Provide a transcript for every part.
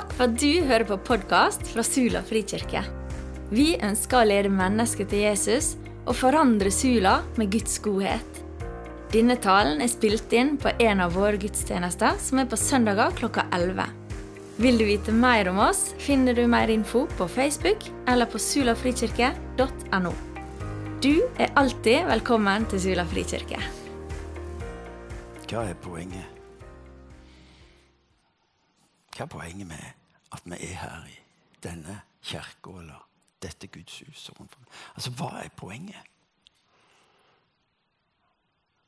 Takk for at du hører på podkast fra Sula frikirke. Vi ønsker å lede mennesker til Jesus og forandre Sula med Guds godhet. Denne talen er spilt inn på en av våre gudstjenester, som er på søndager klokka 11. Vil du vite mer om oss, finner du mer info på Facebook eller på sulafrikirke.no. Du er alltid velkommen til Sula frikirke. Hva er poenget? Hva er poenget med at vi er her i denne kirka eller dette gudshuset? Altså, hva er poenget?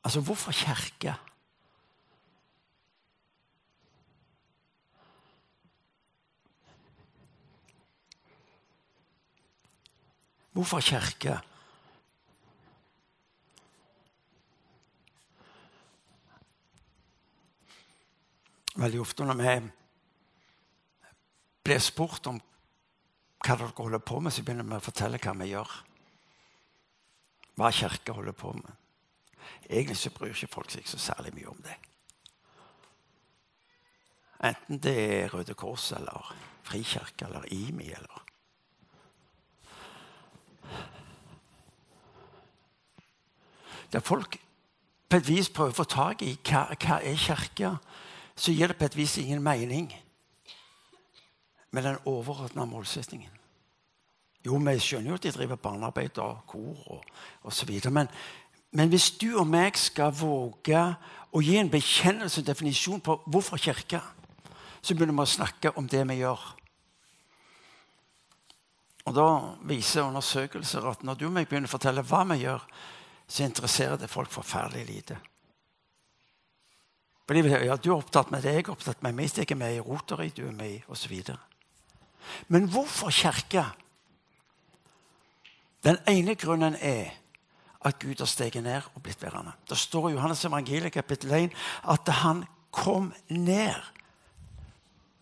Altså, hvorfor kirke? Hvorfor kirke? Veldig ofte når vi blir spurt om hva dere holder på med, så begynner vi å fortelle hva vi gjør. Hva kirka holder på med. Egentlig så bryr ikke folk seg så særlig mye om det. Enten det er Røde Kors eller Frikirke eller IMI eller Der folk på et vis prøver å få tak i hva, hva er kirka, så gir det på et vis ingen mening med den overordna målsettingen. Jo, vi skjønner jo at de driver barnearbeid og kor og osv. Men, men hvis du og meg skal våge å gi en bekjennelse og definisjon på hvorfor kirke, så begynner vi å snakke om det vi gjør. Og Da viser undersøkelser at når du og meg begynner å fortelle hva vi gjør, så interesserer det folk forferdelig lite. Fordi ja, Du er opptatt med det, jeg er opptatt med meg, jeg er med i Rotary, du er med i osv. Men hvorfor kirke? Den ene grunnen er at Gud har steget ned og blitt værende. Det står i Johannes evangeliet kapittel 1 at han kom ned,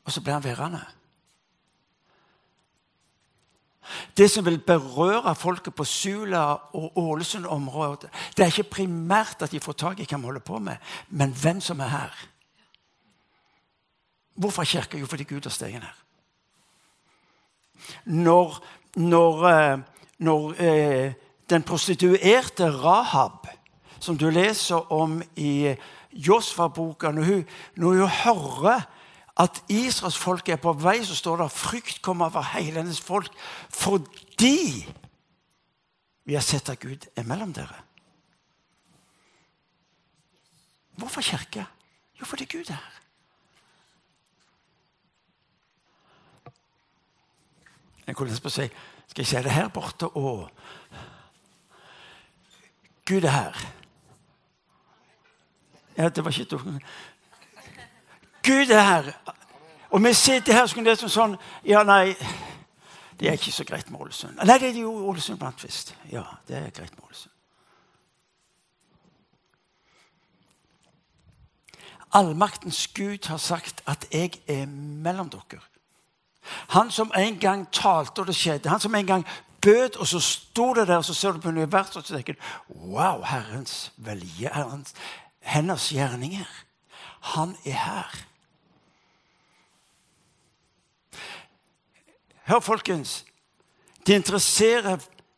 og så ble han værende. Det som vil berøre folket på Sula og Ålesund-området, det er ikke primært at de får tak i hva vi holder på med, men hvem som er her. Hvorfor kirke? Jo, fordi Gud har steget ned når, når, eh, når eh, den prostituerte Rahab, som du leser om i Josfa-boka, når, når, hun hører at Israels folk er på vei, så står det at frykt kommer over hele hennes folk fordi vi har sett at Gud er mellom dere. Hvorfor kirke? Jo, fordi Gud er her. Jeg kunne lyst på å si Skal se det her borte og Gud er her. Ja, det var ikke dumt. Gud er her. Og vi sitter her som det sånn Ja, nei, det er ikke så greit med Ålesund. Nei, det er jo Ålesund Blantvist. Ja, det er greit med Ålesund. Allmaktens Gud har sagt at jeg er mellom dere. Han som en gang talte, og det skjedde. Han som en gang bød, og så sto det der, og så ser du på universet og så tenker Wow, Herrens velje, Herrens, hennes gjerninger. Han er her. Hør, folkens. Det interesserer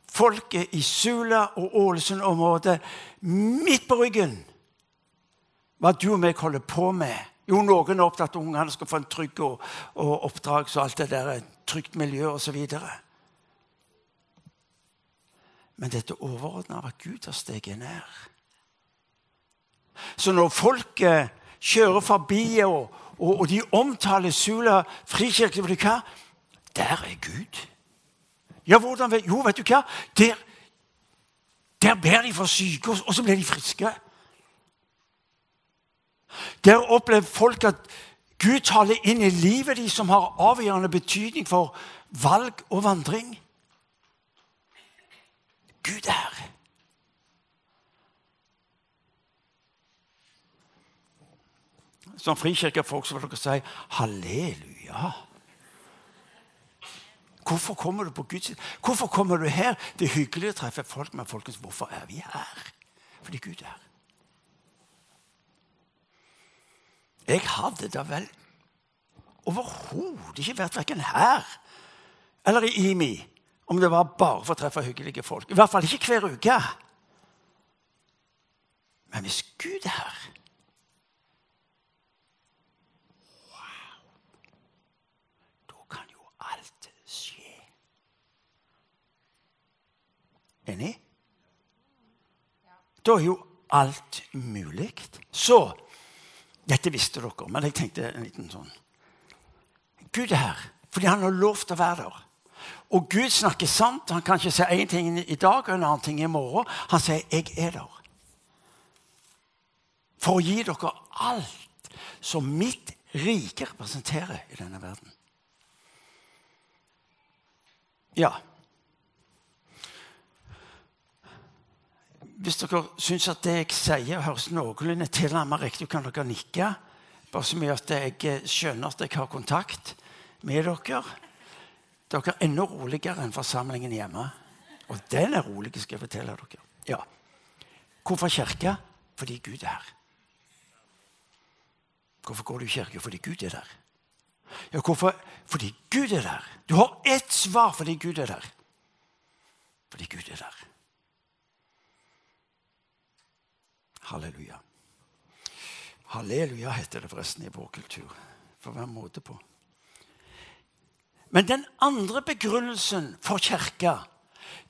folket i Sula og Ålesund-området midt på ryggen hva du og meg holder på med jo, noen er opptatt av at ungene skal få en trygg og, og oppdrag, så alt det der er trygt miljø osv. Men dette overordna av at Gud har steget ned. Så når folket kjører forbi, og, og, og de omtaler Sula frikirke vet du hva? Der er Gud. Ja, hvordan Jo, vet du hva? Der, der ber de for syke, og så blir de friske. Der opplever folk at Gud taler inn i livet de som har avgjørende betydning for valg og vandring. Gud er Som frikirkefolk så vil dere si halleluja. Hvorfor kommer du på Guds Hvorfor kommer du her? Det er hyggelig å treffe folk, men folkens, hvorfor er vi her? Fordi Gud er her. Jeg hadde da vel overhodet ikke vært verken her eller i IMI om det var bare for å treffe hyggelige folk. I hvert fall ikke hver uke. Men hvis Gud er her Wow! Da kan jo alt skje. Enig? Da er jo alt mulig. Så Dette visste dere, men jeg tenkte en liten sånn Gud er her fordi han har lovt å være der. Og Gud snakker sant. Han kan ikke si én ting i dag og en annen ting i morgen. Han sier 'jeg er der'. For å gi dere alt som mitt rike representerer i denne verden. Ja. Hvis dere syns at det jeg sier, høres noenlunde tilnærmet riktig kan dere nikke. Bare så mye at jeg skjønner at jeg har kontakt med dere. Dere er enda roligere enn forsamlingen hjemme. Og den er rolig, skal jeg fortelle dere. Ja. Hvorfor kirke? Fordi Gud er her. Hvorfor går du i kirke? Fordi Gud er der. Ja, hvorfor? Fordi Gud er der. Du har ett svar fordi Gud er der. Fordi Gud er der. Halleluja. Halleluja heter det forresten i vår kultur. For hver måte på. Men den andre begrunnelsen for kirka,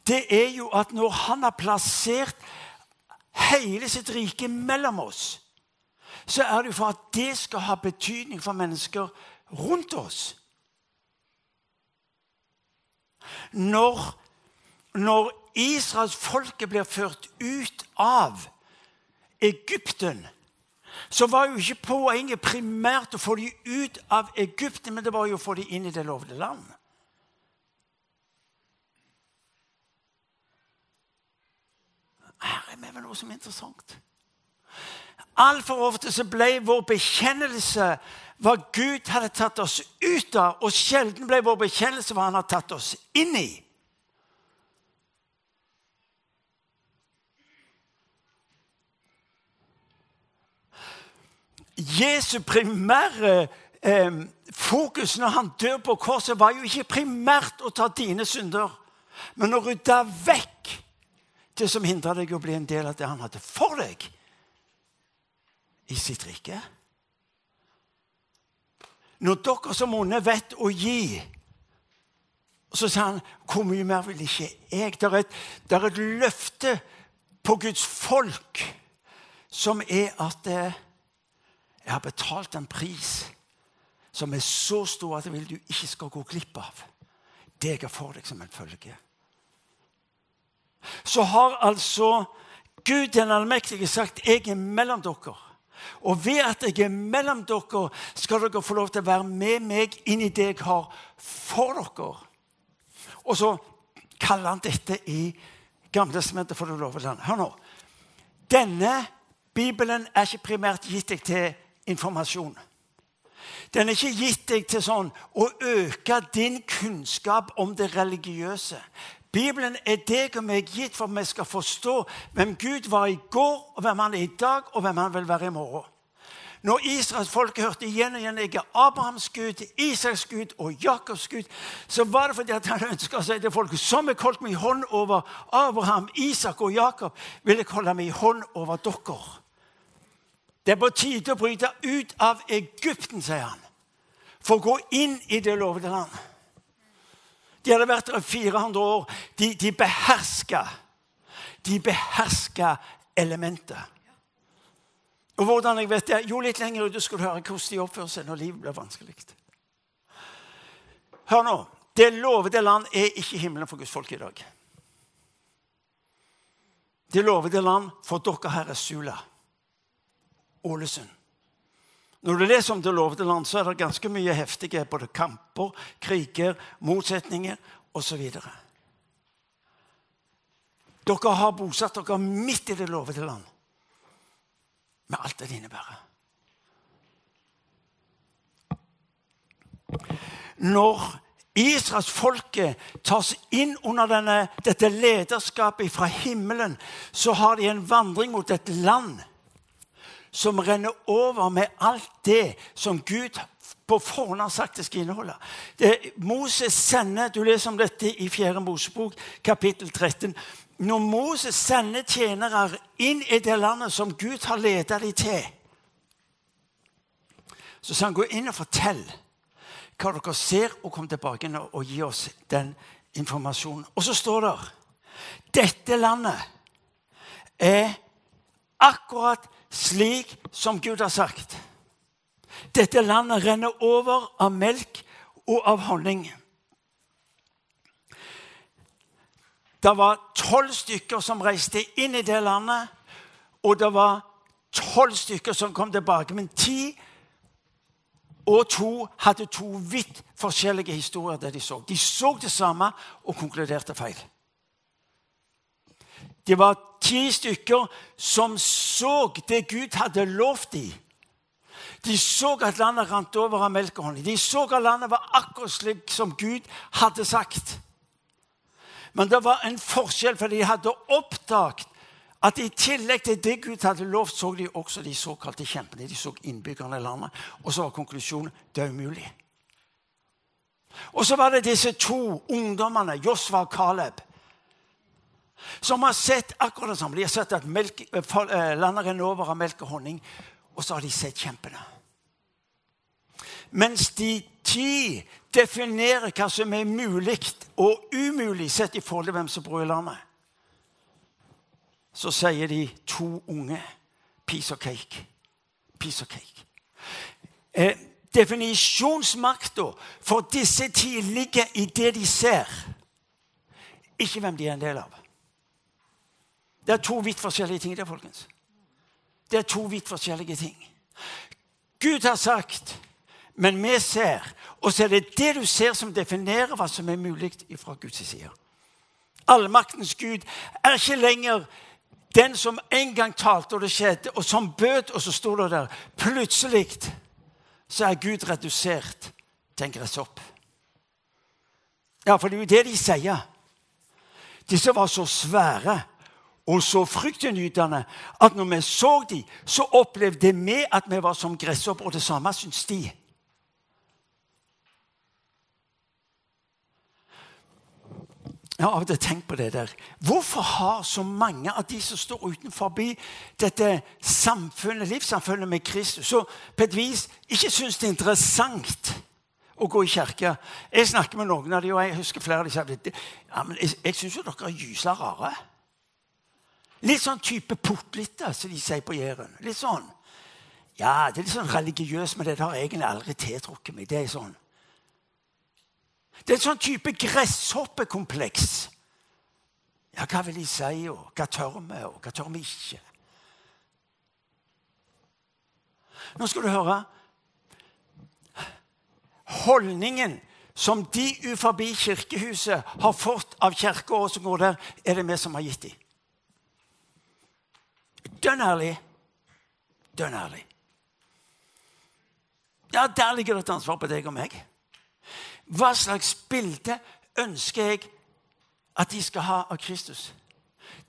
det er jo at når han har plassert hele sitt rike mellom oss, så er det jo for at det skal ha betydning for mennesker rundt oss. Når, når Israels folke blir ført ut av Egypten så var jo ikke poenget primært å få dem ut av Egypten, men det var jo å få dem inn i det lovede land. Her er vi ved noe som er interessant. Altfor ofte så ble vår bekjennelse hva Gud hadde tatt oss ut av, og sjelden ble vår bekjennelse hva han har tatt oss inn i. Jesu primære eh, fokus når han dør på korset, var jo ikke primært å ta dine synder, men å rydde vekk det som hindra deg å bli en del av det han hadde for deg i sitt rike. Når dere som onde vet å gi så sa han hvor mye mer vil ikke jeg? Det er et, det er et løfte på Guds folk som er at eh, jeg har betalt en pris som er så stor at jeg vil du ikke skal gå glipp av det jeg har for deg som en følge. Så har altså Gud den allmektige sagt 'Jeg er mellom dere'. Og ved at jeg er mellom dere, skal dere få lov til å være med meg inn i det jeg har for dere. Og så kaller han dette i Gamletestamentet for det lovede land. Hør nå. Denne Bibelen er ikke primært gitt deg til informasjon. Den er ikke gitt deg til sånn å øke din kunnskap om det religiøse. Bibelen er deg og meg gitt for at vi skal forstå hvem Gud var i går, og hvem han er i dag, og hvem han vil være i morgen. Når Israels folk hørte igjen og igjen jeg er Abrahams Gud, Isaks Gud og Jakobs Gud, så var det fordi at han ønska å si til folket som jeg holdt i hånd over Abraham, Isak og Jakob, vil jeg holde i hånd over dere. Det er på tide å bryte ut av Egypten, sier han, for å gå inn i det lovede land. De hadde vært der i 400 år. De, de beherska De beherska elementet. Og hvordan jeg vet det? Jo, litt lenger ute skal du høre hvordan de oppfører seg når livet blir vanskelig. Hør nå. Det lovede land er ikke himmelen for Guds folk i dag. Det lovede land for dere her er Sula. Ålesund. Når du leser om det lovede land, så er det ganske mye heftige både kamper, kriger, motsetninger osv. Dere har bosatt dere midt i det lovede land, med alt det innebærer. Når Israelsfolket tas inn under denne, dette lederskapet fra himmelen, så har de en vandring mot et land som renner over med alt det som Gud på forhånd har sagt det skal inneholde. Det, Moses sender, Du leser om dette i 4. Mosebok, kapittel 13. Når Moses sender tjenere inn i det landet som Gud har ledet dem til, så sa han gå inn og fortell hva dere ser, og kom tilbake og gi oss den informasjonen. Og så står det dette landet er akkurat slik som Gud har sagt. Dette landet renner over av melk og av honning. Det var tolv stykker som reiste inn i det landet, og det var tolv stykker som kom tilbake. Men ti og to hadde to vidt forskjellige historier. det De så De så det samme og konkluderte feil. Det var ti stykker som så det Gud hadde lovt dem. De så at landet rant over av melk og honning. De så at landet var akkurat slik som Gud hadde sagt. Men det var en forskjell, for de hadde oppdaget at i tillegg til det Gud hadde lovt, så de også de såkalte kjempene. De så innbyggerne i landet. Og så var konklusjonen det er umulig. Og så var det disse to ungdommene, Josfa og Caleb, som har sett akkurat det samme. De har sett at melk, eh, landet renner over av melk og honning. Og så har de sett kjempene. Mens de ti definerer hva som er mulig og umulig sett i forhold til hvem som bor i landet, så sier de to unge piece of cake. Piece of cake. Eh, Definisjonsmakta for disse ti ligger i det de ser, ikke hvem de er en del av. Det er to vidt forskjellige ting. der, folkens. Det er to vidt forskjellige ting. Gud har sagt, men vi ser. Og så er det det du ser, som definerer hva som er mulig fra Guds side. Allmaktens Gud er ikke lenger den som en gang talte, og det skjedde, og som bød, og så sto det der. Plutselig så er Gud redusert til en gresshopp. Ja, for det er jo det de sier. Disse var så svære og så fryktinngytende at når vi så dem, så opplevde vi at vi var som gresshopper, og det samme syns de. Jeg har av og til tenkt på det der. Hvorfor har så mange av de som står utenfor dette samfunnet, livssamfunnet med Kristus, så på et vis ikke syns det er interessant å gå i kirke? Jeg snakker med noen av dem, og jeg husker flere av de sier ja, men jeg, jeg syns jo dere er gysla rare. Litt sånn type portlitter, som de sier på Jæren. Litt sånn. Ja, det er litt sånn religiøst, men det har egentlig aldri tiltrukket meg. Det er sånn. Det er en sånn type gresshoppekompleks. Ja, hva vil de si, og hva tør vi, og hva tør vi ikke? Nå skal du høre. Holdningen som de utenfor kirkehuset har fått av kirka, som går der, er det vi som har gitt dem. Dønn ærlig. Dønn ærlig. Ja, der ligger det et ansvar på deg og meg. Hva slags bilde ønsker jeg at de skal ha av Kristus?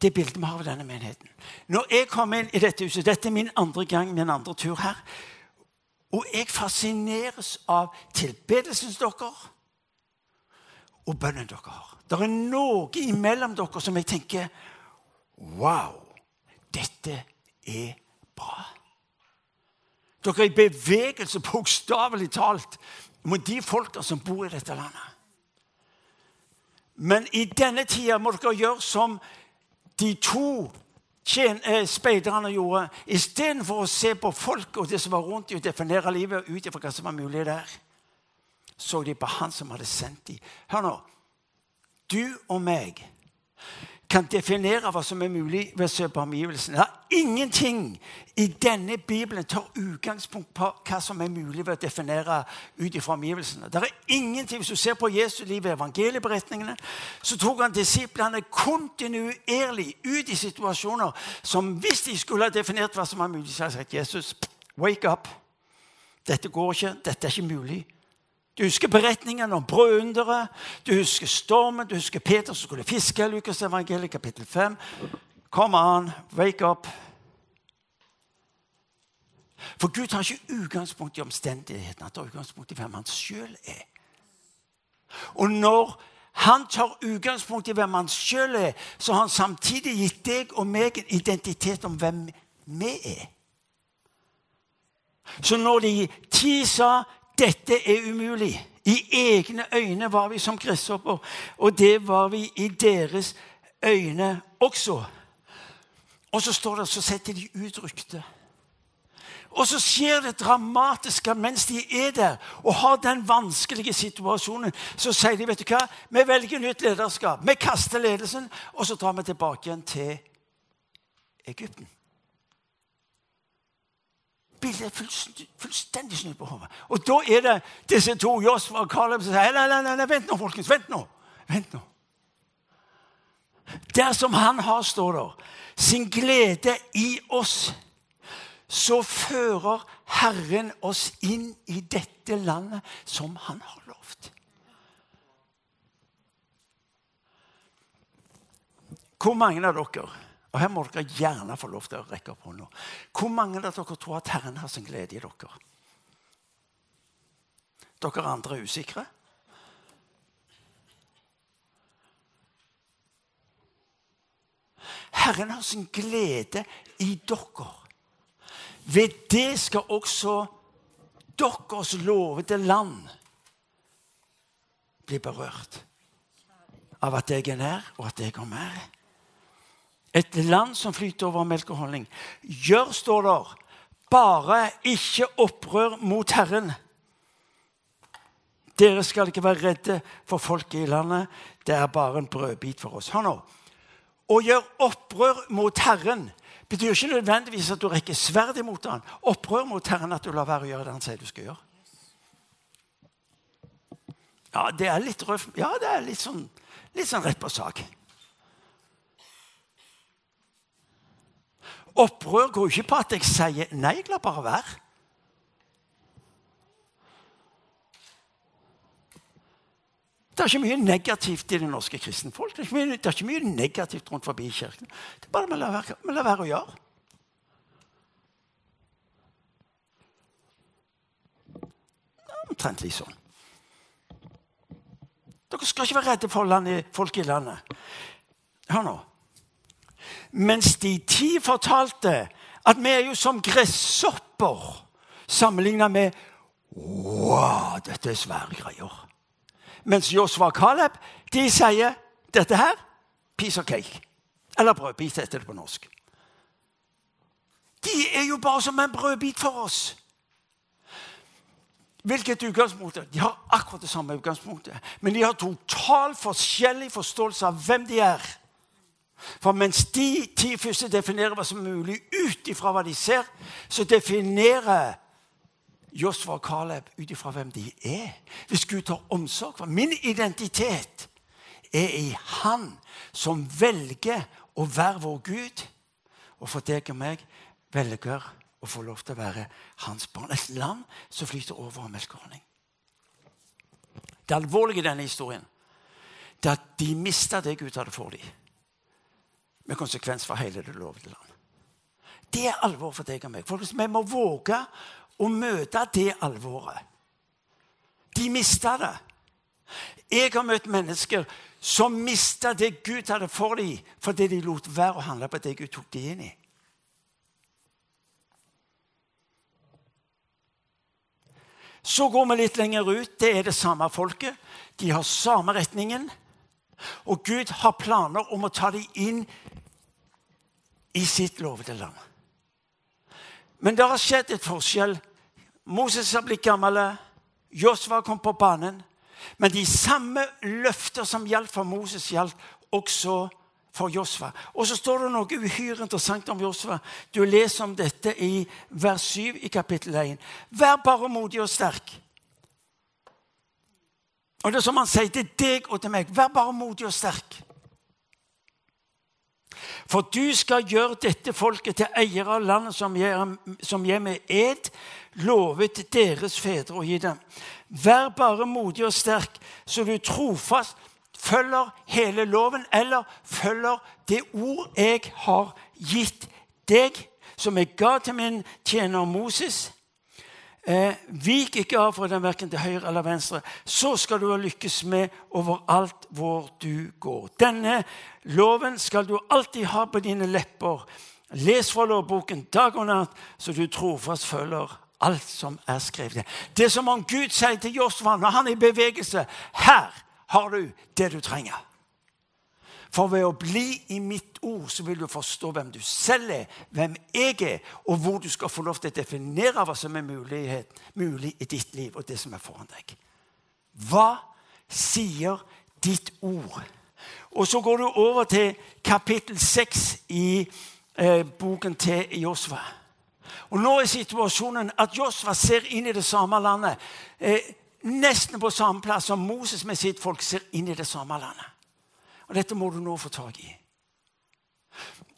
Det bildet vi har av denne menigheten. Når jeg kommer inn i dette huset Dette er min andre gang, min andre tur her. Og jeg fascineres av tilbedelsen dere og bønnen dere har. Det er noe imellom dere som jeg tenker Wow! Dette er bra. Dere er i bevegelse, bokstavelig talt, mot de folka som bor i dette landet. Men i denne tida må dere gjøre som de to eh, speiderne gjorde. Istedenfor å se på folk og det som var rundt dem, og definere livet ut ifra hva som var mulig der, så de på han som hadde sendt dem. Hør nå. Du og meg kan definere hva som er mulig ved å se på omgivelsene. Det er ingenting i denne Bibelen tar utgangspunkt på hva som er mulig ved å definere ut ifra omgivelsene. Det er ingenting, Hvis du ser på Jesu liv i evangelieberetningene, så tok han disiplene kontinuerlig ut i situasjoner som hvis de skulle ha definert hva som er mulig, så hadde sagt Jesus, wake up. Dette går ikke. Dette er ikke mulig. Du husker beretningen om brødunderet. Du husker stormen. Du husker Peter som skulle fiske. Lukas evangeliet kapittel 5. Kom an, wake up. For Gud har ikke utgangspunkt i omstendighetene. Han tar utgangspunkt i hvem han sjøl er. Og når han tar utgangspunkt i hvem han sjøl er, så har han samtidig gitt deg og meg en identitet om hvem vi er. Så når de ti sa 'dette er umulig' I egne øyne var vi som gresshopper, og det var vi i deres øyne også. Og så står det, så setter de ut ryktet. Og så skjer det dramatiske mens de er der og har den vanskelige situasjonen. Så sier de vet du hva, vi velger nytt lederskap. Vi kaster ledelsen, og så drar vi tilbake igjen til Egypten. Bildet er fullstendig, fullstendig snudd på hodet. Og da er det disse to, Josfa og Caleb, som sier nei, nei, nei, vent nå, folkens. Vent nå. Vent nå. Dersom han har, står der, sin glede i oss så fører Herren oss inn i dette landet som han har lovt. Hvor mange av dere og her må dere gjerne få lov til å rekke opp hånda. Hvor mange av dere tror at Herren har sin glede i dere? Dere andre er usikre? Herren har sin glede i dere. Ved det skal også deres lovede land bli berørt av at jeg er nær, og at jeg har mer. Et land som flyter over melk og honning. Gjør, står der, bare ikke opprør mot Herren. Dere skal ikke være redde for folket i landet. Det er bare en brødbit for oss. Hør nå. Å gjøre opprør mot Herren betyr ikke nødvendigvis at du rekker sverd imot han. Opprør mot Herren at du lar være å gjøre det han sier du skal gjøre. Ja, det er litt røft. Ja, det er litt sånn, litt sånn rett på sak. Opprør går ikke på at jeg sier nei, la bare være. Det er ikke mye negativt i det norske kristenfolk. Det er ikke mye, det er ikke mye negativt rundt forbi kirken. Det er bare vi lar være, lar være å gjøre. Omtrent litt sånn. Dere skal ikke være redde for landet, folk i landet. Hør nå. Mens de ti fortalte at vi er jo som gresshopper sammenligna med Wow, dette er svære greier. Mens Josfa og Caleb de sier dette her piece of cake. Eller brødbit, heter det på norsk. De er jo bare som en brødbit for oss. Hvilket utgangspunkt? De har akkurat det samme utgangspunktet. Men de har totalt forskjellig forståelse av hvem de er. For mens de ti første definerer hva som er mulig ut ifra hva de ser, så definerer Josfa og Caleb ut ifra hvem de er. Hvis Gud tar omsorg for Min identitet er i Han som velger å være vår Gud. Og for deg og meg velger å få lov til å være hans barn. Et land som flyter over av melkeordning. Det alvorlige i denne historien det er at de mista det Gud hadde for dem. Med konsekvens for hele det lovede land. Det er alvor for deg og meg. Folkens, Vi må våge å møte det alvoret. De mista det. Jeg har møtt mennesker som mista det Gud hadde for dem fordi de lot være å handle på det Gud tok dem inn i. Så går vi litt lenger ut. Det er det samme folket. De har samme retningen. Og Gud har planer om å ta dem inn i sitt lovede land. Men det har skjedd et forskjell. Moses har blitt gammel. Josva kom på banen. Men de samme løfter som gjaldt for Moses, gjaldt også for Josva. Og så står det noe uhyre interessant om Josva. Du leser om dette i vers 7 i kapittel 1. Vær bare modig og sterk. Og det er som han sier til deg og til meg. Vær bare modig og sterk. For du skal gjøre dette folket til eiere av landet som gir, som med ed lovet deres fedre å gi dem. Vær bare modig og sterk, så du trofast følger hele loven, eller følger det ord jeg har gitt deg. som jeg ga til min tjener Moses. Eh, vik ikke av fra den verken til høyre eller venstre. Så skal du ha lykkes med overalt hvor du går. Denne loven skal du alltid ha på dine lepper. Les fra lovboken dag og natt, så du trofast følger alt som er skrevet. Det er som om Gud sier til Josva når han er i bevegelse Her har du det du trenger. For ved å bli i mitt ord så vil du forstå hvem du selv er, hvem jeg er, og hvor du skal få lov til å definere hva som er mulighet, mulig i ditt liv, og det som er foran deg. Hva sier ditt ord? Og så går du over til kapittel 6 i eh, boken til Josva. Og nå er situasjonen at Josva ser inn i det samme landet. Eh, nesten på samme plass som Moses med sitt folk ser inn i det samme landet. Og dette må du nå få tak i.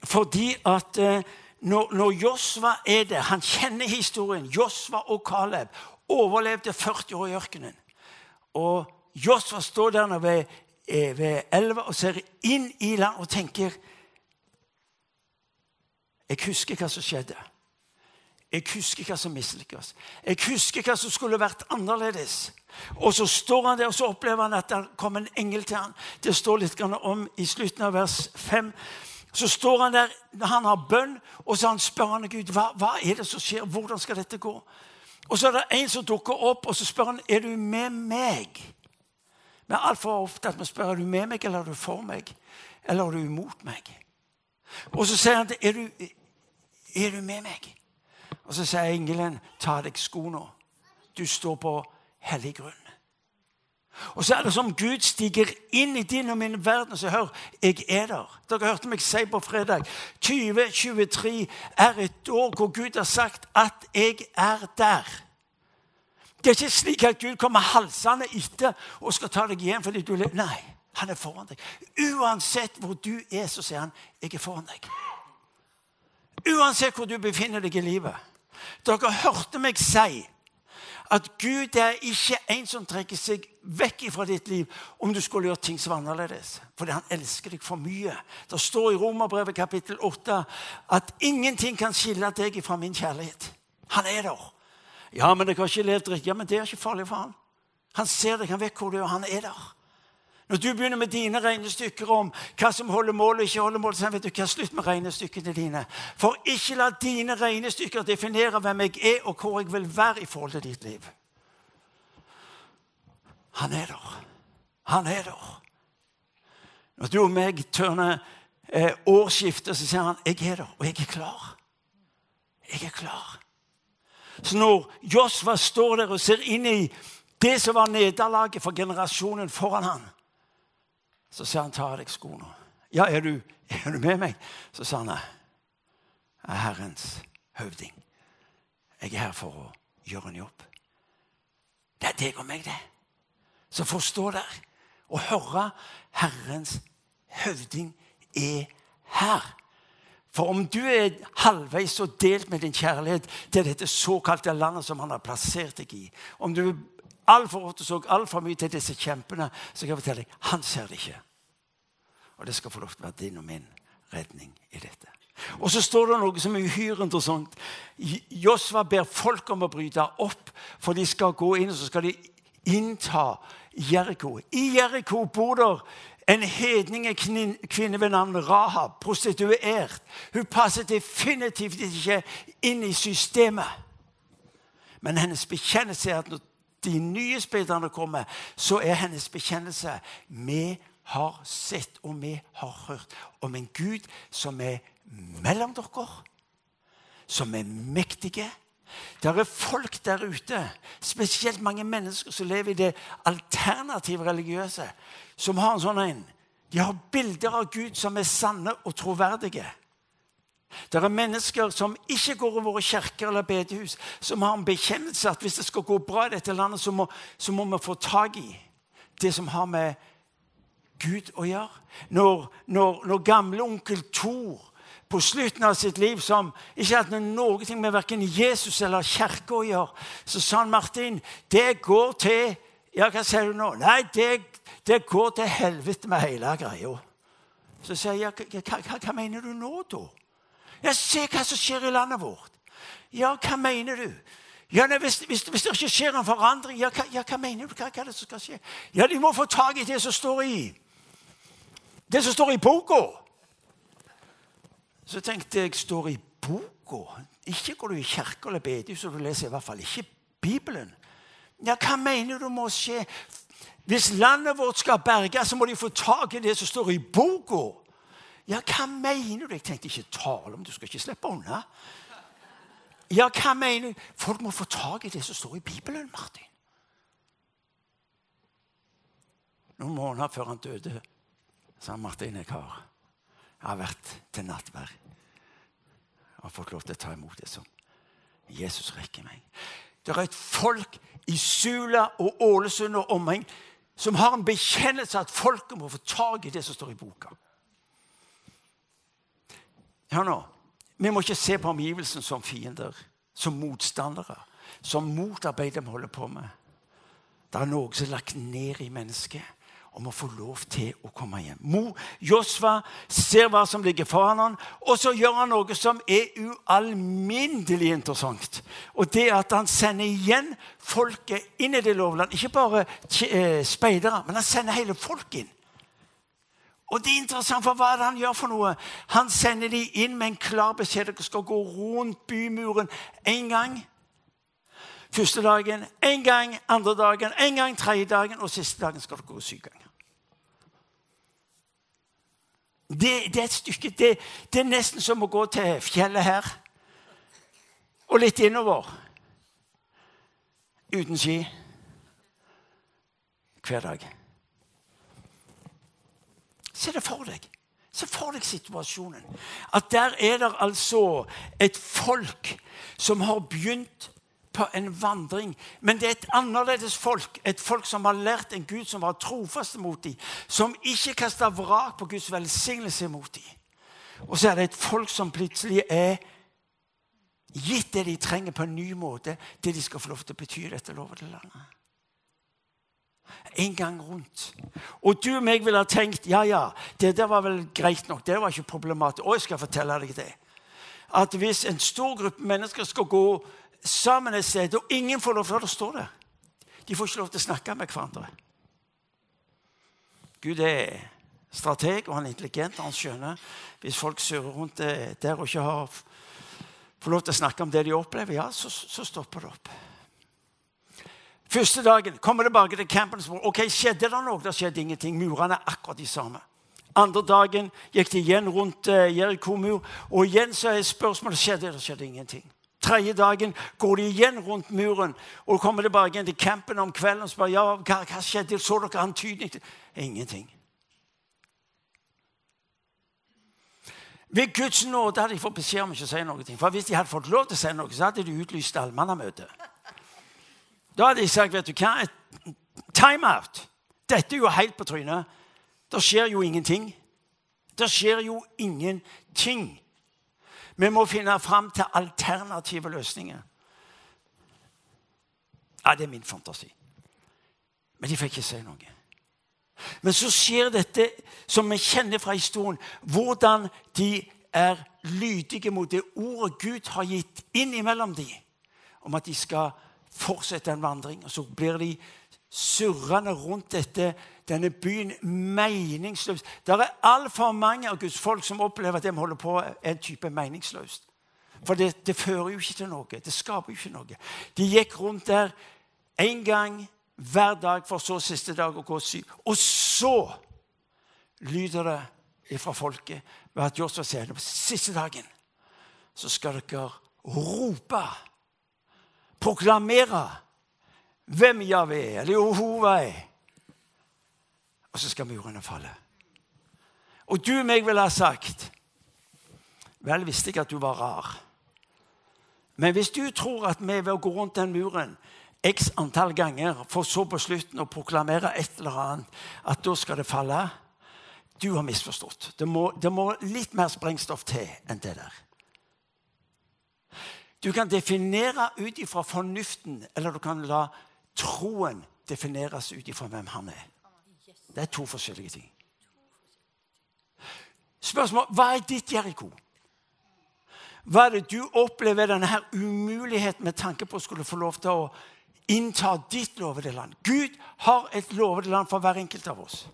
Fordi at eh, når, når Josva er der Han kjenner historien. Josva og Caleb overlevde 40 år i ørkenen. Og Josva står der ved, eh, ved elva og ser inn i land og tenker Jeg husker hva som skjedde. Jeg husker hva som mislykkes. Jeg husker hva som skulle vært annerledes. Og så står han der, og så opplever han at det kom en engel til ham. Det står litt om i slutten av vers 5. Så står han der, han har bønn, og så han spør han Gud hva, hva er det som skjer. Hvordan skal dette gå? Og så er det en som dukker opp, og så spør han er du med meg. Vi er altfor ofte at vi spør er du med meg, eller er du for meg, eller er du imot meg. Og så sier han er du, er du med meg. Og så sier engelen ta deg skoene. Du står på hellig grunn. Og så er det som Gud stiger inn i din og min verden og sier hør, jeg er der. Dere hørte meg si på fredag 2023 er et år hvor Gud har sagt at jeg er der. Det er ikke slik at Gud kommer halsende etter og skal ta deg igjen fordi du lever. Nei, han er foran deg. Uansett hvor du er, så sier han 'jeg er foran deg'. Uansett hvor du befinner deg i livet. Dere hørte meg si at Gud er ikke en som trekker seg vekk fra ditt liv om du skulle gjøre ting som var annerledes. Fordi han elsker deg for mye. Det står i Romerbrevet kapittel 8 at ingenting kan skille deg fra min kjærlighet. Han er der. Ja, men jeg har ikke levd riktig. Ja, men det er ikke farlig for han. Han ser deg, han vet hvor du er, han er der. Når du begynner med dine regnestykker om hva som holder mål og ikke holder mål, så vet du hva, slutt med regnestykkene dine. For ikke la dine regnestykker definere hvem jeg er, og hvor jeg vil være i forhold til ditt liv. Han er der. Han er der. Når du og meg tørner eh, årsskiftet, så sier han jeg er der, og jeg er klar. Jeg er klar. Så når Josva står der og ser inn i det som var nederlaget for generasjonen foran ham, så sier han, 'Ta av deg skoene.' 'Ja, er du, er du med meg?' Så sa han, 'Jeg er Herrens høvding. Jeg er her for å gjøre en jobb.' Det er deg og meg, det. Så forstå der og høre Herrens høvding er her. For om du er halvveis og delt med din kjærlighet til dette såkalte landet som han har plassert deg i Om du altfor ofte så altfor mye til disse kjempene, så kan jeg fortelle deg han ser det ikke. Og det skal få lov til å være din og min redning i dette. Og så står det noe som er uhyre interessant. Josva ber folk om å bryte opp, for de skal gå inn og så skal de innta Jeriko. I Jeriko bor der en hedningekvinne ved navn Rahab, prostituert. Hun passer definitivt ikke inn i systemet. Men hennes bekjennelse er at når de nye speiderne kommer, så er hennes bekjennelse med har sett og vi har hørt om en Gud som er mellom dere, som er mektige. Det er folk der ute, spesielt mange mennesker som lever i det alternative religiøse, som har en sånn en. De har bilder av Gud som er sanne og troverdige. Det er mennesker som ikke går i våre kirker eller bedehus, som har en bekjennelse at hvis det skal gå bra i dette landet, så må, så må vi få tak i det som har med Gud å gjøre. Når, når, når gamle onkel Thor på slutten av sitt liv, som ikke hadde noe med verken Jesus eller kirke å gjøre, så sa han Martin det går til Ja, hva sier du nå? Nei, det, det går til helvete med hele greia. Så sier jeg hva, hva, hva mener du nå, da? Ja, Se hva som skjer i landet vårt. Ja, hva mener du? Ja, nei, hvis, hvis, hvis, det ikke skjer en forandring, ja, hva, ja, hva mener du? Hva, hva, er det som skal skje? Ja, de må få tak i det som står i Det som står i boka. Så tenkte jeg står i boka. Ikke går du i kirke eller bedehus og du leser i hvert fall ikke Bibelen. Ja, hva mener du må skje? Hvis landet vårt skal berges, så må de få tak i det som står i boka. Ja, hva mener du? Jeg tenkte ikke tale om Du skal ikke slippe unna. Ja, hva mener du? Folk må få tak i det som står i Bibelen, Martin. Noen måneder før han døde, sa Martin jeg har, jeg har vært til nattverd og fått lov til å ta imot det som Jesus rekker meg. Det er et folk i Sula og Ålesund og omheng som har en bekjennelse at folket må få tak i det som står i boka. Hør nå. Vi må ikke se på omgivelsene som fiender, som motstandere, som motarbeider vi holder på med. Det er noe som er lagt ned i mennesket om å få lov til å komme hjem. Mo, Josva ser hva som ligger foran ham, og så gjør han noe som er ualminnelig interessant. Og det er at han sender igjen folket inn i det lovland. Ikke bare eh, speidere, men han sender hele folket inn. Og det er interessant, for hva er det han gjør for noe? Han sender de inn med en klar beskjed. Dere skal gå rundt bymuren én gang. Første dagen, én gang, andre dagen, én gang, tredje dagen, og siste dagen skal dere gå syv ganger. Det, det, er et stykke det, det, er nesten som å gå til fjellet her og litt innover. Uten ski. Hver dag. Se det for deg. Se for deg situasjonen. At der er det altså et folk som har begynt på en vandring. Men det er et annerledes folk. Et folk som har lært en Gud som var trofast mot dem. Som ikke kasta vrak på Guds velsignelse mot dem. Og så er det et folk som plutselig er gitt det de trenger på en ny måte, det de skal få lov til å bety dette lovede landet en gang rundt. Og du og meg ville ha tenkt ja, ja, det der var vel greit nok. Det var ikke problematisk. Og jeg skal fortelle deg det. At hvis en stor gruppe mennesker skal gå sammen et sted, og ingen får lov til å stå der De får ikke lov til å snakke med hverandre. Gud er strateg, og han er intelligent, han skjønner hvis folk surrer rundt der og ikke har, får lov til å snakke om det de opplever, ja, så, så stopper det opp. Første dagen kommer tilbake til campen ok, skjedde det noe. Det skjedde ingenting. Murene er akkurat de samme. Andre dagen gikk de igjen rundt uh, Jeriko-mur, og igjen så er spørsmålet skjedde det skjedde ingenting. Tredje dagen går de igjen rundt muren og kommer tilbake igjen til campen om kvelden og spør ja, hva, hva skjedde. Så dere antydning til Ingenting. Ved Guds nåde hadde de fått beskjed om ikke å si noe. For Hvis de hadde fått lov til å si noe, så hadde de utlyst allmannamøte. Da hadde de sagt vet du hva, time out. Dette er jo helt på trynet. Det skjer jo ingenting. Det skjer jo ingenting. Vi må finne fram til alternative løsninger. Ja, det er min fantasi. Men de fikk ikke si noe. Men så skjer dette som vi kjenner fra historien, hvordan de er lydige mot det ordet Gud har gitt inn imellom dem, om at de skal fortsette en vandring. Og så blir de surrende rundt dette, denne byen meningsløst. Det er altfor mange av Guds folk som opplever at de holder på en type meningsløst. For det, det, fører jo ikke til noe. Det skaper jo ikke noe. De gikk rundt der én gang hver dag, for så siste dag å gå syk. Og så lyder det fra folket ved at Josfa sier på siste dagen så skal dere rope proklamere hvem Javé er, Jehova er. Og så skal murene falle. Og du meg ville ha sagt Vel visste jeg at du var rar. Men hvis du tror at vi ved å gå rundt den muren x antall ganger, for så på slutten å proklamere et eller annet, at da skal det falle Du har misforstått. Det må, det må litt mer sprengstoff til enn det der. Du kan definere ut ifra fornuften, eller du kan la troen defineres ut ifra hvem han er. Det er to forskjellige ting. Spørsmål hva er ditt Jeriko? Hva er det du opplever denne her umuligheten med tanke på å skulle få lov til å innta ditt lovede land? Gud har et lovede land for hver enkelt av oss.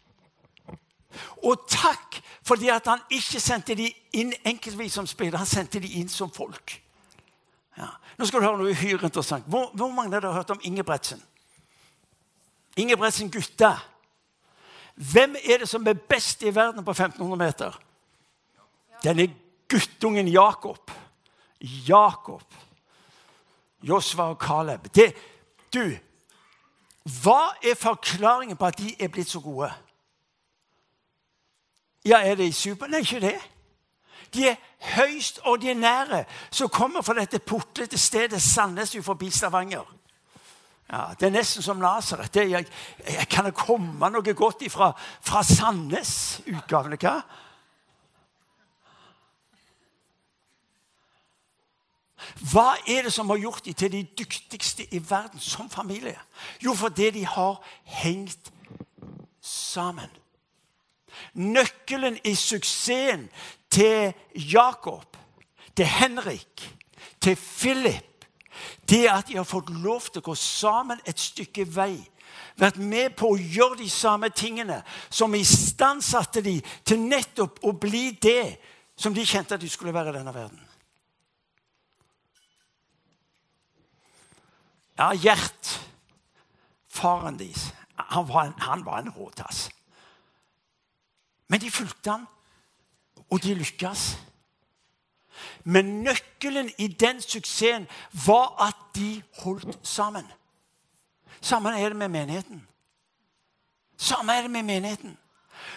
Og takk fordi at han ikke sendte de inn enkeltvis som spillere, han sendte de inn som folk. Ja. Nå skal du høre noe uhyre interessant. Hvor, hvor mange av dere har hørt om Ingebretsen? Ingebretsen gutta. Hvem er det som er best i verden på 1500 meter? Denne guttungen Jakob. Jakob. Josva og Caleb. Det, du, hva er forklaringen på at de er blitt så gode? Ja, er det i super? Nei, ikke det. De er høyst ordinære som kommer fra dette putlete stedet Sandnes forbi Stavanger. Ja, Det er nesten som Nasaret. Jeg, kan det komme noe godt ifra, fra Sandnes-utgavene? hva? Hva er det som har gjort dem til de dyktigste i verden som familie? Jo, fordi de har hengt sammen. Nøkkelen i suksessen til Jakob, til Henrik, til Philip det at de har fått lov til å gå sammen et stykke vei. Vært med på å gjøre de samme tingene som istandsatte de til nettopp å bli det som de kjente at de skulle være i denne verden. Ja, Gjert, faren deres, han var en, han var en råtass. Men de fulgte han, og de lykkes. Men nøkkelen i den suksessen var at de holdt sammen. Sammen er det med menigheten. Sammen er det med menigheten.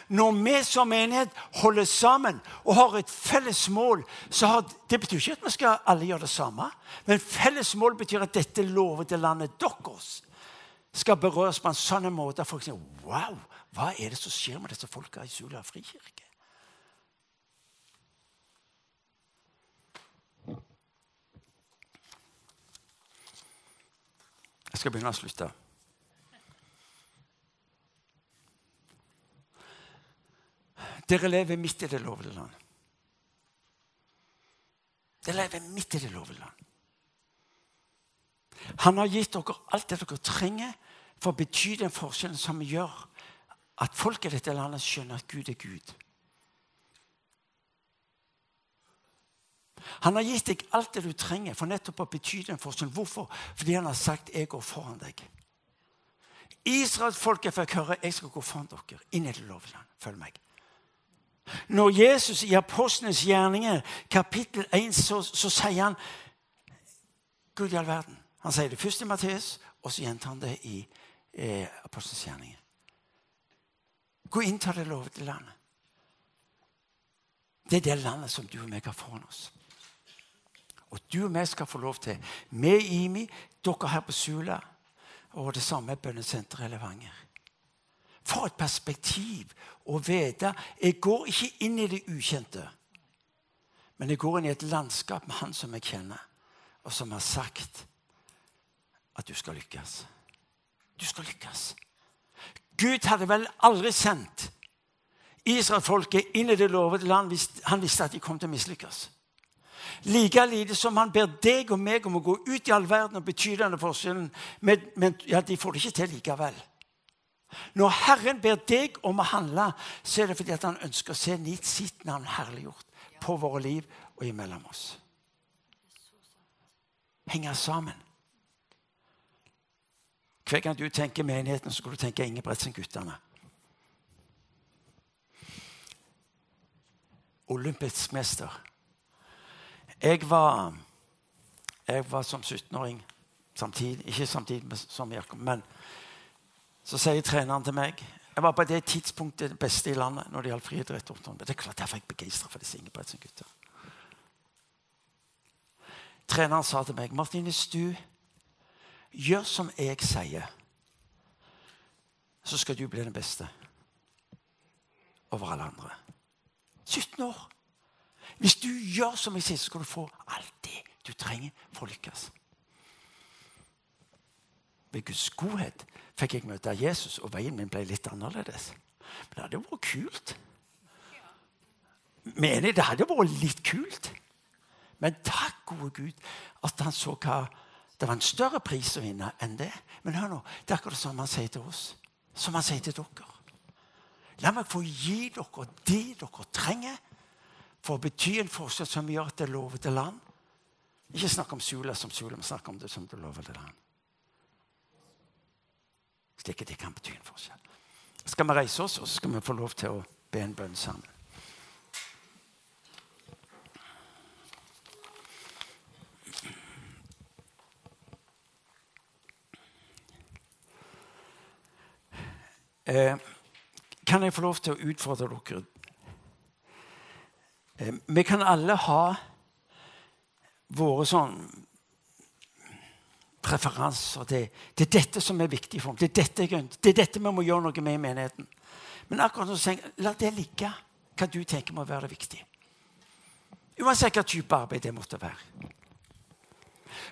Når vi som menighet holder sammen og har et felles mål så har, Det betyr ikke at vi skal alle gjøre det samme, men felles mål betyr at dette lovede landet deres skal berøres på en sånn måte at folk sier Wow, hva er det som skjer med disse folka i Sula frikirke? Jeg skal begynne å slutte. Dere lever midt i det lovede land. Dere lever midt i det lovede land. Han har gitt dere alt det dere trenger for å bety den forskjellen som gjør at folk i dette landet skjønner at Gud er Gud. Han har gitt deg alt det du trenger for nettopp å bety den forskjellen. Hvorfor? Fordi han har sagt 'jeg går foran deg'. Israelsfolket fikk høre 'jeg skal gå foran dere inn i det lovland'. Følg meg. Når Jesus i Apostlenes gjerninger, kapittel 1, så, så sier han Gud i all verden. Han sier det først i Matteus, og så gjentar han det i eh, Apostlenes gjerninger. Gå inn til det lovede landet. Det er det landet som du og meg har foran oss. Og du og vi skal få lov til, med IMI, dere her på Sula og det samme bønnesenteret i Levanger. For et perspektiv å vite Jeg går ikke inn i det ukjente, men jeg går inn i et landskap med han som jeg kjenner, og som har sagt at du skal lykkes. Du skal lykkes. Gud hadde vel aldri sendt Israelfolket inn i det lovede land hvis han visste at de kom til å mislykkes. Like lite som han ber deg og meg om å gå ut i all verden og bety denne forskjellen. Men, men ja, de får det ikke til likevel. Når Herren ber deg om å handle, så er det fordi han ønsker å se sitt navn herliggjort på våre liv og imellom oss. Henge sammen. Hver gang du tenker menigheten, så skal du tenke Ingebretsen-guttene. Olympisk mester. Jeg var, jeg var som 17-åring samtidig, Ikke samtidig som Jakob, men så sier treneren til meg Jeg var på det tidspunktet det beste i landet når det gjaldt friidrett. Det er klart Derfor er jeg begeistra for disse Ingebrigtsen-gutta. Treneren sa til meg Martin, hvis du gjør som jeg sier, så skal du bli den beste over alle andre. 17 år. Hvis du gjør som jeg sier, så skal du få alt det du trenger for å lykkes. Ved Guds godhet fikk jeg møte Jesus, og veien min ble litt annerledes. Men det hadde vært kult. Mener det hadde vært litt kult. Men takk, gode Gud, at han så hva Det var en større pris å vinne enn det. Men hør nå, det er akkurat som han sier til oss. Som han sier til dere. La meg få gi dere det dere trenger for å bety en forskjell som gjør at det er til land. Ikke snakk om Sula som Sula, men snakk om det som det lovede land. Slik at det kan bety en forskjell. Skal vi reise oss, og så skal vi få lov til å be en bønn sammen. Eh, kan jeg få lov til å utfordre dere? Vi kan alle ha våre sånn preferanser. Det, det, er dette som er viktig for meg. Det er dette, det er dette vi må gjøre noe med i menigheten. Men akkurat nå tenker jeg, la det ligge, hva du tenker må være det viktige. Uansett hva type arbeid det måtte være.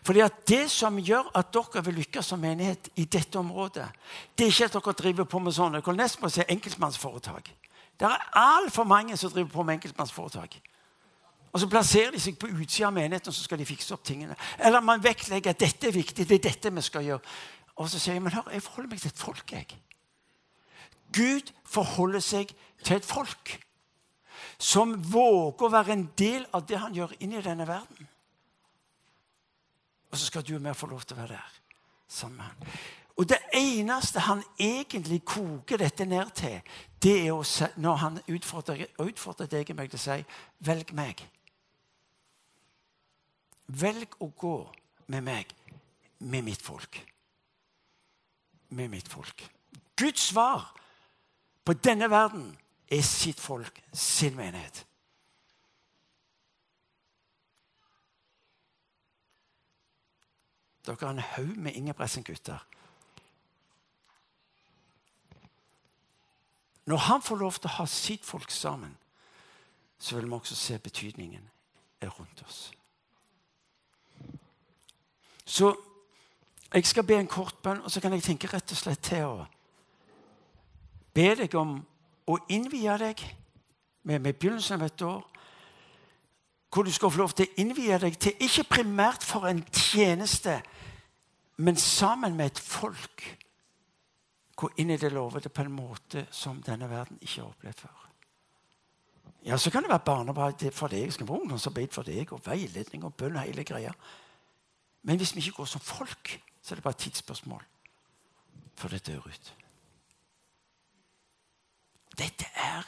Fordi at Det som gjør at dere vil lykkes som menighet i dette området, det er ikke at dere driver på med sånne jeg som si enkeltmannsforetak. Det er altfor mange som driver på med enkeltmannsforetak. Og Så plasserer de seg på utsida av menigheten og så skal de fikse opp tingene. Eller man vektlegger at dette er viktig, det er dette vi skal gjøre. Og så sier jeg men hør, jeg forholder meg til et folk. jeg. Gud forholder seg til et folk som våger å være en del av det han gjør inn i denne verden. Og så skal du og jeg få lov til å være der sammen. Og det eneste han egentlig koker dette ned til, det er å, når han utfordrer, utfordrer deg og meg til å si 'velg meg'. Velg å gå med meg, med mitt folk. Med mitt folk. Guds svar på denne verden er sitt folk, sin menighet. Dere har en haug med Ingebrigtsen-gutter. Når han får lov til å ha sitt folk sammen, så vil vi også se betydningen rundt oss. Så jeg skal be en kort bønn, og så kan jeg tenke rett og slett til å be deg om å innvie deg med, med begynnelsen av et år hvor du skal få lov til å innvie deg til, ikke primært for en tjeneste, men sammen med et folk. Gå inn i det lovede på en måte som denne verden ikke har opplevd før. Ja, Så kan det være barnearbeid for deg, skal være ungdomsarbeid for deg, og veiledning og bønn hele greia. Men hvis vi ikke går som folk, så er det bare et tidsspørsmål før det dør ut. Dette er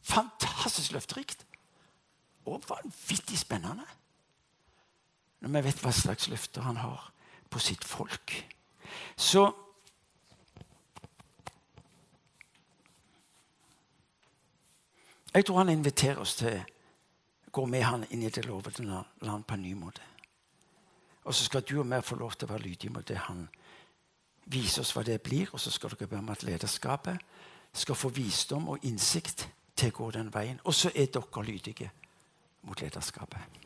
fantastisk løfterikt og vanvittig spennende. Når vi vet hva slags løfter han har på sitt folk. Så Jeg tror han inviterer oss til å gå med han inn i det lovede land på en ny måte. Og så skal du og vi få lov til å være lydige mot det han viser oss hva det blir. Og så skal dere be om at lederskapet skal få visdom og innsikt til å gå den veien. Og så er dere lydige mot lederskapet.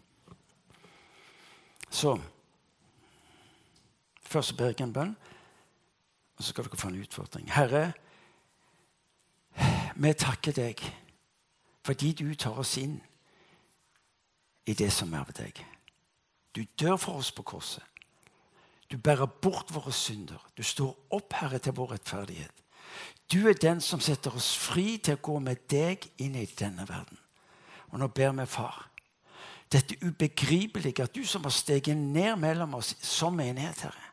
Så Først ber jeg en bønn, og så skal dere få en utfordring. Herre, vi takker deg fordi du tar oss inn i det som er ved deg. Du dør for oss på korset. Du bærer bort våre synder. Du står opp, Herre, til vår rettferdighet. Du er den som setter oss fri til å gå med deg inn i denne verden. Og nå ber vi, Far, dette ubegripelige at du som har steget ned mellom oss som enighet, Herre,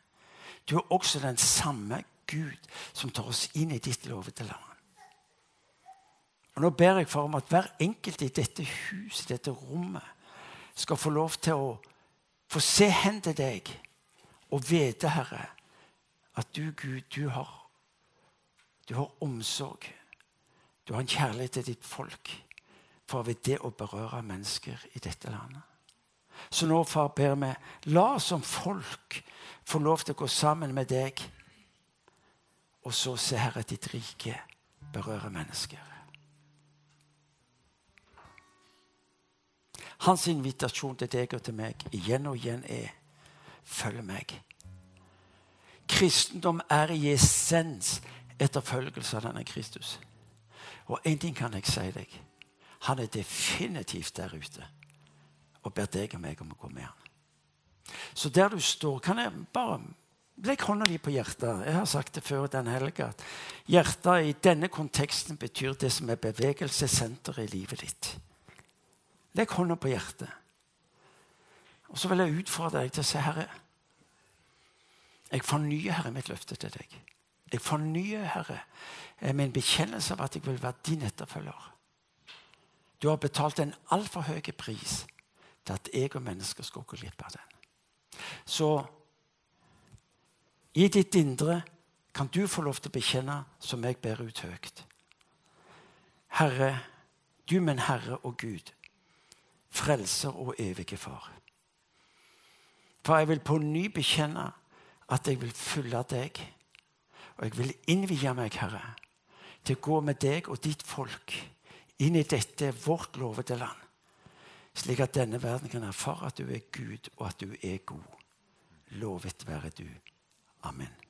du er også den samme Gud som tar oss inn i ditt lovede land. Og Nå ber jeg for om at hver enkelt i dette huset, dette rommet, skal få lov til å få se hen til deg og vite, Herre, at du, Gud, du har, du har omsorg. Du har en kjærlighet til ditt folk for ved det å berøre mennesker i dette landet. Så nå, far, ber vi, la oss som folk få lov til å gå sammen med deg, og så se, Herre, ditt rike berører mennesker. Hans invitasjon til deg og til meg igjen og igjen er følg meg. Kristendom er i essens etterfølgelse av denne Kristus. Og én ting kan jeg si deg. Han er definitivt der ute og ber deg og meg om å gå med han. Så der du står, kan jeg bare Legg hånda di på hjertet. Jeg har sagt det før denne helga. Hjertet i denne konteksten betyr det som er bevegelsessenteret i livet ditt. Legg hånda på hjertet. Og så vil jeg utfordre deg til å se, Herre Jeg fornyer, Herre, mitt løfte til deg. Jeg fornyer, Herre, min bekjennelse av at jeg vil være din etterfølger. Du har betalt en altfor høy pris til at jeg og mennesker skal gå glipp av den. Så i ditt indre kan du få lov til å bekjenne som jeg ber ut høyt. Herre, du min Herre og Gud, frelser og evige Far. For jeg vil på ny bekjenne at jeg vil følge deg, og jeg vil innvie meg, Herre, til å gå med deg og ditt folk inn i dette vårt lovede land, slik at denne verden kan erfare at du er Gud, og at du er god. Lovet være du. Amen.